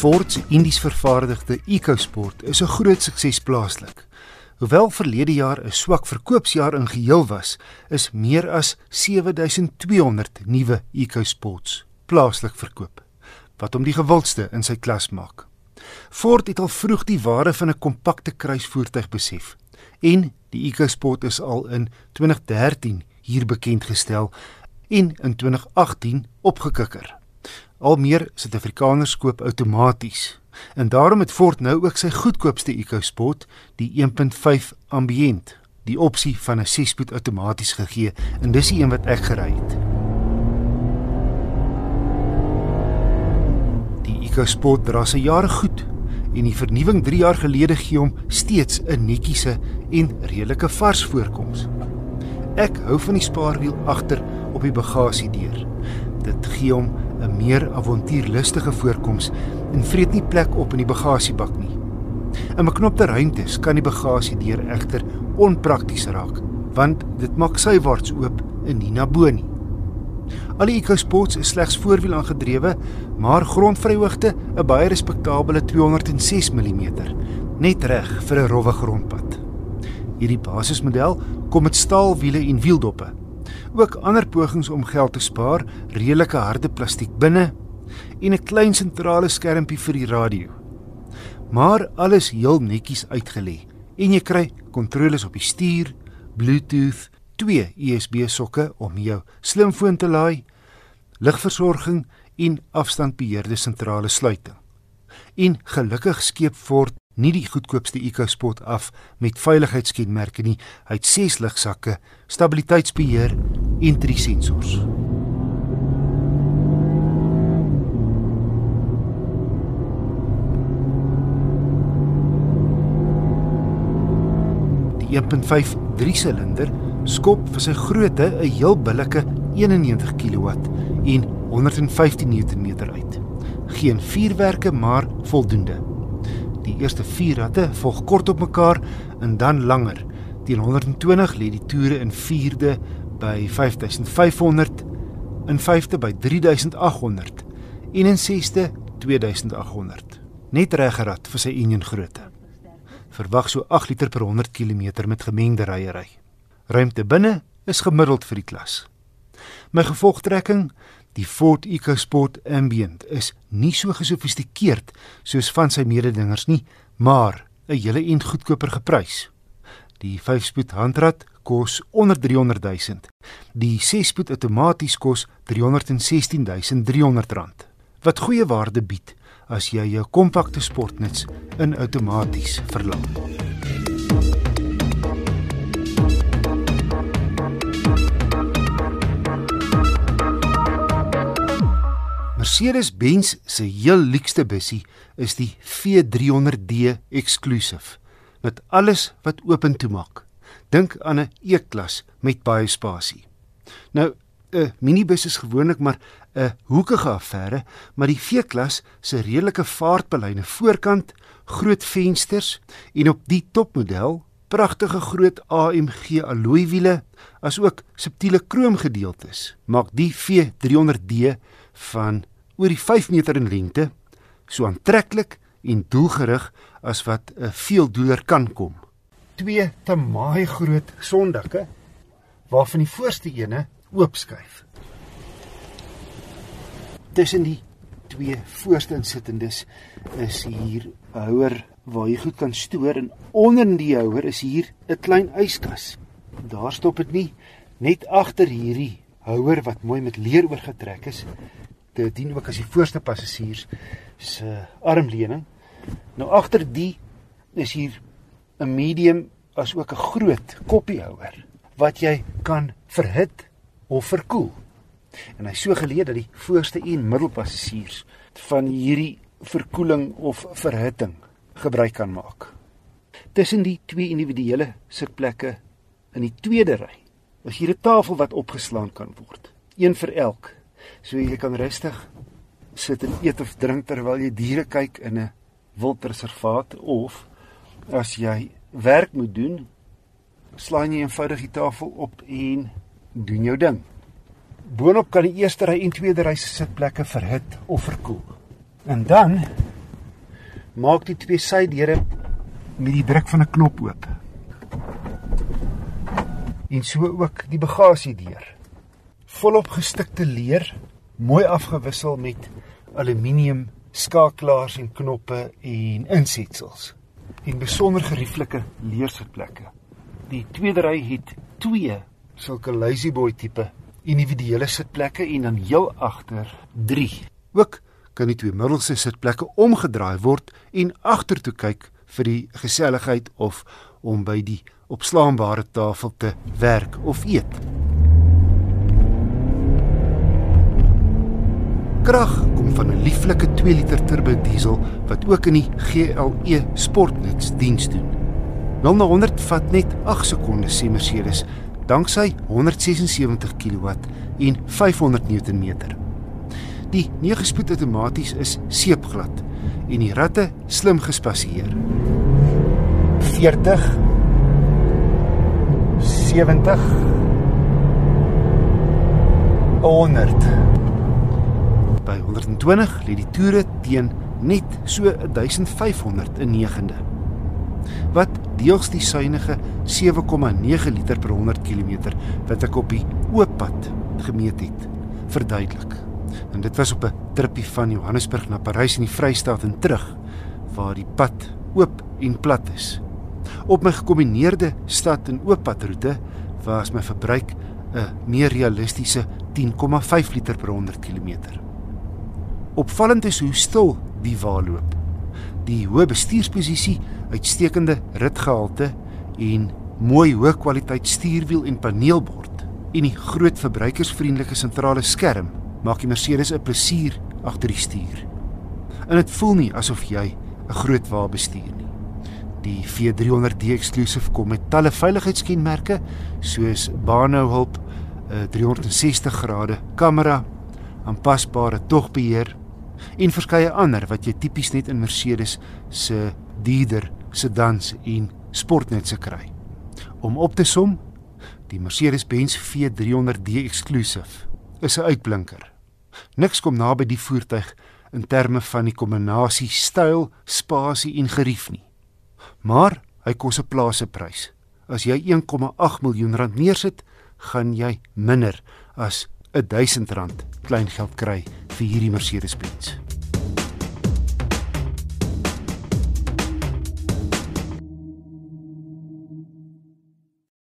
Ford se Indies vervaardigde EcoSport is 'n groot sukses plaaslik. Hoewel verlede jaar 'n swak verkoopsjaar in geheel was, is meer as 7200 nuwe EcoSports plaaslik verkoop, wat hom die gewildste in sy klas maak. Ford het al vroeg die waarde van 'n kompakte kruisvoertuig besef en die EcoSport is al in 2013 hier bekend gestel en in 2018 opgekikker. Al meer Suid-Afrikaners koop outomaties. En daarom het Ford nou ook sy goedkoopste EcoSport, die 1.5 Ambient, die opsie van 'n 6-spoed outomaties gegee en dis die een wat ek gery het. Die EcoSport dra sy jare goed en die vernuwing 3 jaar gelede gee hom steeds 'n netjiese en redelike vars voorkoms. Ek hou van die spaarwiel agter op die bagasiedeur. Dit gee hom 'n meer avontuurlustige voorkoms en vreet nie plek op in die bagasiebak nie. In beknopte ruimtes kan die bagasiedeur egter onprakties raak, want dit maak sywaarts oop en nie na bo nie. Al die EcoSports is slegs voorwiel aangedrewe, maar grondvryhoogte 'n baie respekteerbare 206 mm, net reg vir 'n rowwe grondpad. Hierdie basismodel kom met staalwiele en wieldoppe ook ander pogings om geld te spaar, redelike harde plastiek binne en 'n klein sentrale skermpie vir die radio. Maar alles heel netjies uitgelê en jy kry kontroles op die stuur, Bluetooth, twee USB sokke om jou slimfoon te laai, ligversorging en afstandbeheerde sentrale sluiting. En gelukkig skep Ford nie die goedkoopste EcoSport af met veiligheidskenmerke nie. Hy het 6 ligsakke, stabiliteitsbeheer en 3 sensors. Die 1.5 3-silinder skop vir sy grootte 'n heel billike 91 kW en 115 Nm uit. Geen vuurwerke maar voldoende. Die eerste 4 ratte volg kort op mekaar en dan langer. Teen 120 lê die toere in 4de by 5500, in 5de by 3800 en in 6de 2800. Net reg gerad vir sy enjin grootte. Verwag so 8 liter per 100 km met gemengde ryery. Ruimte binne is gemiddeld vir die klas. My gevolgtrekking Die Ford EcoSport Ambient is nie so gesofistikeerd soos van sy mededingers nie, maar 'n hele en goedkoper geprys. Die 5-spoed handrat kos onder 300 000. Die 6-spoed outomaties kos 316 300 rand. Wat goeie waarde bied as jy jou kompakte sportnuts in outomaties verlang. Mercedes-Benz se heel luukste bussie is die V300D Exclusive met alles wat oop en toe maak. Dink aan 'n E-klas met baie spasie. Nou 'n minibus is gewoonlik maar 'n hoekige affære, maar die V-klas se redelike vaartbelyne voorkant, groot vensters en op die topmodel pragtige groot AMG alloy wiele asook subtiele kroomgedeeltes maak die V300D van oor die 5 meter in lengte, so aantreklik en doelgerig as wat 'n veeldoeler kan kom. Twee te maai groot sondakke waarvan die voorste ene oopskuif. Tussen die twee voorste insittendes is hier 'n houer waar jy goed kan stoor en onder in die houer is hier 'n klein yskas. Daar stop dit nie net agter hierdie houer wat mooi met leer oorgetrek is dit dien ook as die voorste passasiers se armleuning. Nou agter die is hier 'n medium as ook 'n groot koppiehouer wat jy kan verhit of verkoel. En hy so geleë dat die voorste en middelpassasiers van hierdie verkoeling of verhitting gebruik kan maak. Tussen die twee individuele sitplekke in die tweede ry is hier 'n tafel wat opgeslaan kan word, een vir elk So jy kan rustig sit en eet of drink terwyl jy diere kyk in 'n wildreservaat of as jy werk moet doen, slaan jy eenvoudig die tafel op en doen jou ding. Boonop kan die eerste ry en tweede ry se sitplekke verhit of verkoel. En dan maak die twee sydeure met die druk van 'n knop oop. En so ook die bagasiedeur. Volop gestikte leer, mooi afgewissel met aluminium skakelaars en knoppe en insetsels. En besonder gerieflike leersitplekke. Die tweede ry het twee sulke lazy boy tipe individuele sitplekke en dan heel agter 3. Ook kan die twee middelste sitplekke omgedraai word en agtertoe kyk vir die geselligheid of om by die opslaanbare tafel te werk of eet. Krag kom van 'n lieflike 2 liter turbo diesel wat ook in die GLE Sportnuts diens doen. 0 na 100 vat net 8 sekondes sê Mercedes danksy 176 kW en 500 Nm. Die 9-spoed outomaties is seepglad en die ratte slim gespasieer. 40 70 100 By 120 lê die toere teen net so 1500 in negende. Wat deels die suiwige 7,9 liter per 100 km wat ek op die oop pad gemeet het, verduidelik. En dit was op 'n tripie van Johannesburg na Parys in die Vrystaat en terug waar die pad oop en plat is. Op my gekombineerde stad en oop padroete was my verbruik 'n meer realistiese 10,5 liter per 100 km. Opvallend is hoe stil die wa loop. Die hoë bestuursposisie, uitstekende ritgehalte en mooi hoë kwaliteit stuurwiel en paneelbord en die groot verbruikersvriendelike sentrale skerm maak die Mercedes 'n plesier agter die stuur. En dit voel nie asof jy 'n groot wa bestuur nie. Die V300D Exclusive kom met talle veiligheidskenmerke soos baanhouhulp, 'n 360 grade kamera, aanpasbare togbeheer en verskeie ander wat jy tipies net in Mercedes se dierder sedans en sportnetse kry. Om op te som, die Mercedes-Benz V300D Exclusive is 'n uitblinker. Niks kom naby die voertuig in terme van die kombinasie styl, spasie en gerief nie. Maar hy kos 'n plase prys. As jy 1,8 miljoen rand neersit, gaan jy minder as 1000 rand kleingeld kry vir hierdie Mercedes-Benz.